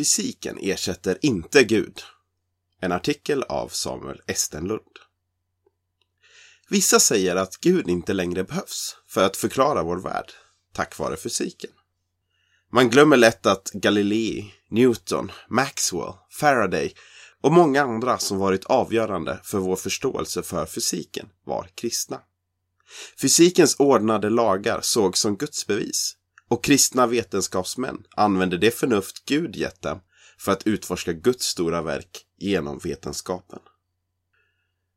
Fysiken ersätter inte Gud. En artikel av Samuel Estenlund. Vissa säger att Gud inte längre behövs för att förklara vår värld, tack vare fysiken. Man glömmer lätt att Galilei, Newton, Maxwell, Faraday och många andra som varit avgörande för vår förståelse för fysiken var kristna. Fysikens ordnade lagar sågs som gudsbevis och kristna vetenskapsmän använde det förnuft Gud gett dem för att utforska Guds stora verk genom vetenskapen.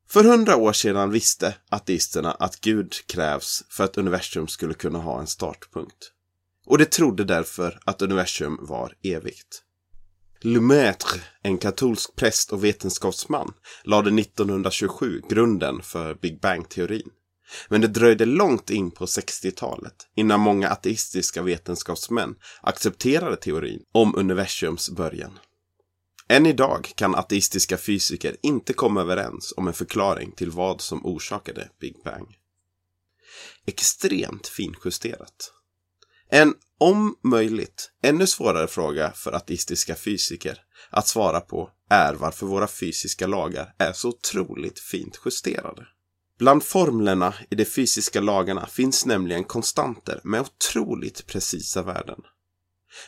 För hundra år sedan visste ateisterna att Gud krävs för att universum skulle kunna ha en startpunkt. Och de trodde därför att universum var evigt. Lemaitre, en katolsk präst och vetenskapsman, lade 1927 grunden för Big Bang-teorin. Men det dröjde långt in på 60-talet innan många ateistiska vetenskapsmän accepterade teorin om universums början. Än idag kan ateistiska fysiker inte komma överens om en förklaring till vad som orsakade Big Bang. Extremt finjusterat. En, om möjligt, ännu svårare fråga för ateistiska fysiker att svara på är varför våra fysiska lagar är så otroligt fint justerade. Bland formlerna i de fysiska lagarna finns nämligen konstanter med otroligt precisa värden.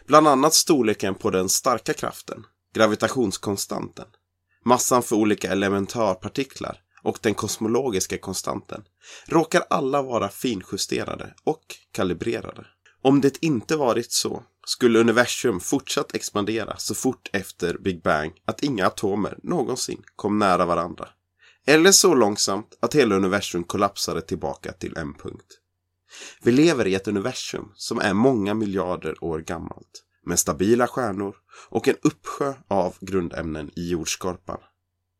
Bland annat storleken på den starka kraften, gravitationskonstanten, massan för olika elementarpartiklar och den kosmologiska konstanten råkar alla vara finjusterade och kalibrerade. Om det inte varit så skulle universum fortsatt expandera så fort efter Big Bang att inga atomer någonsin kom nära varandra. Eller så långsamt att hela universum kollapsade tillbaka till en punkt. Vi lever i ett universum som är många miljarder år gammalt med stabila stjärnor och en uppsjö av grundämnen i jordskorpan.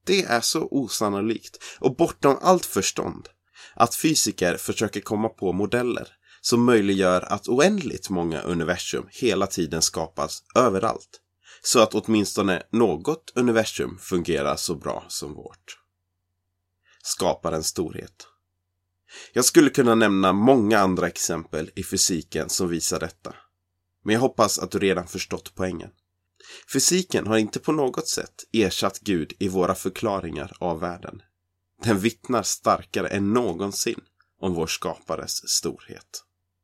Det är så osannolikt och bortom allt förstånd att fysiker försöker komma på modeller som möjliggör att oändligt många universum hela tiden skapas överallt. Så att åtminstone något universum fungerar så bra som vårt. Skaparens storhet. Jag skulle kunna nämna många andra exempel i fysiken som visar detta. Men jag hoppas att du redan förstått poängen. Fysiken har inte på något sätt ersatt Gud i våra förklaringar av världen. Den vittnar starkare än någonsin om vår skapares storhet.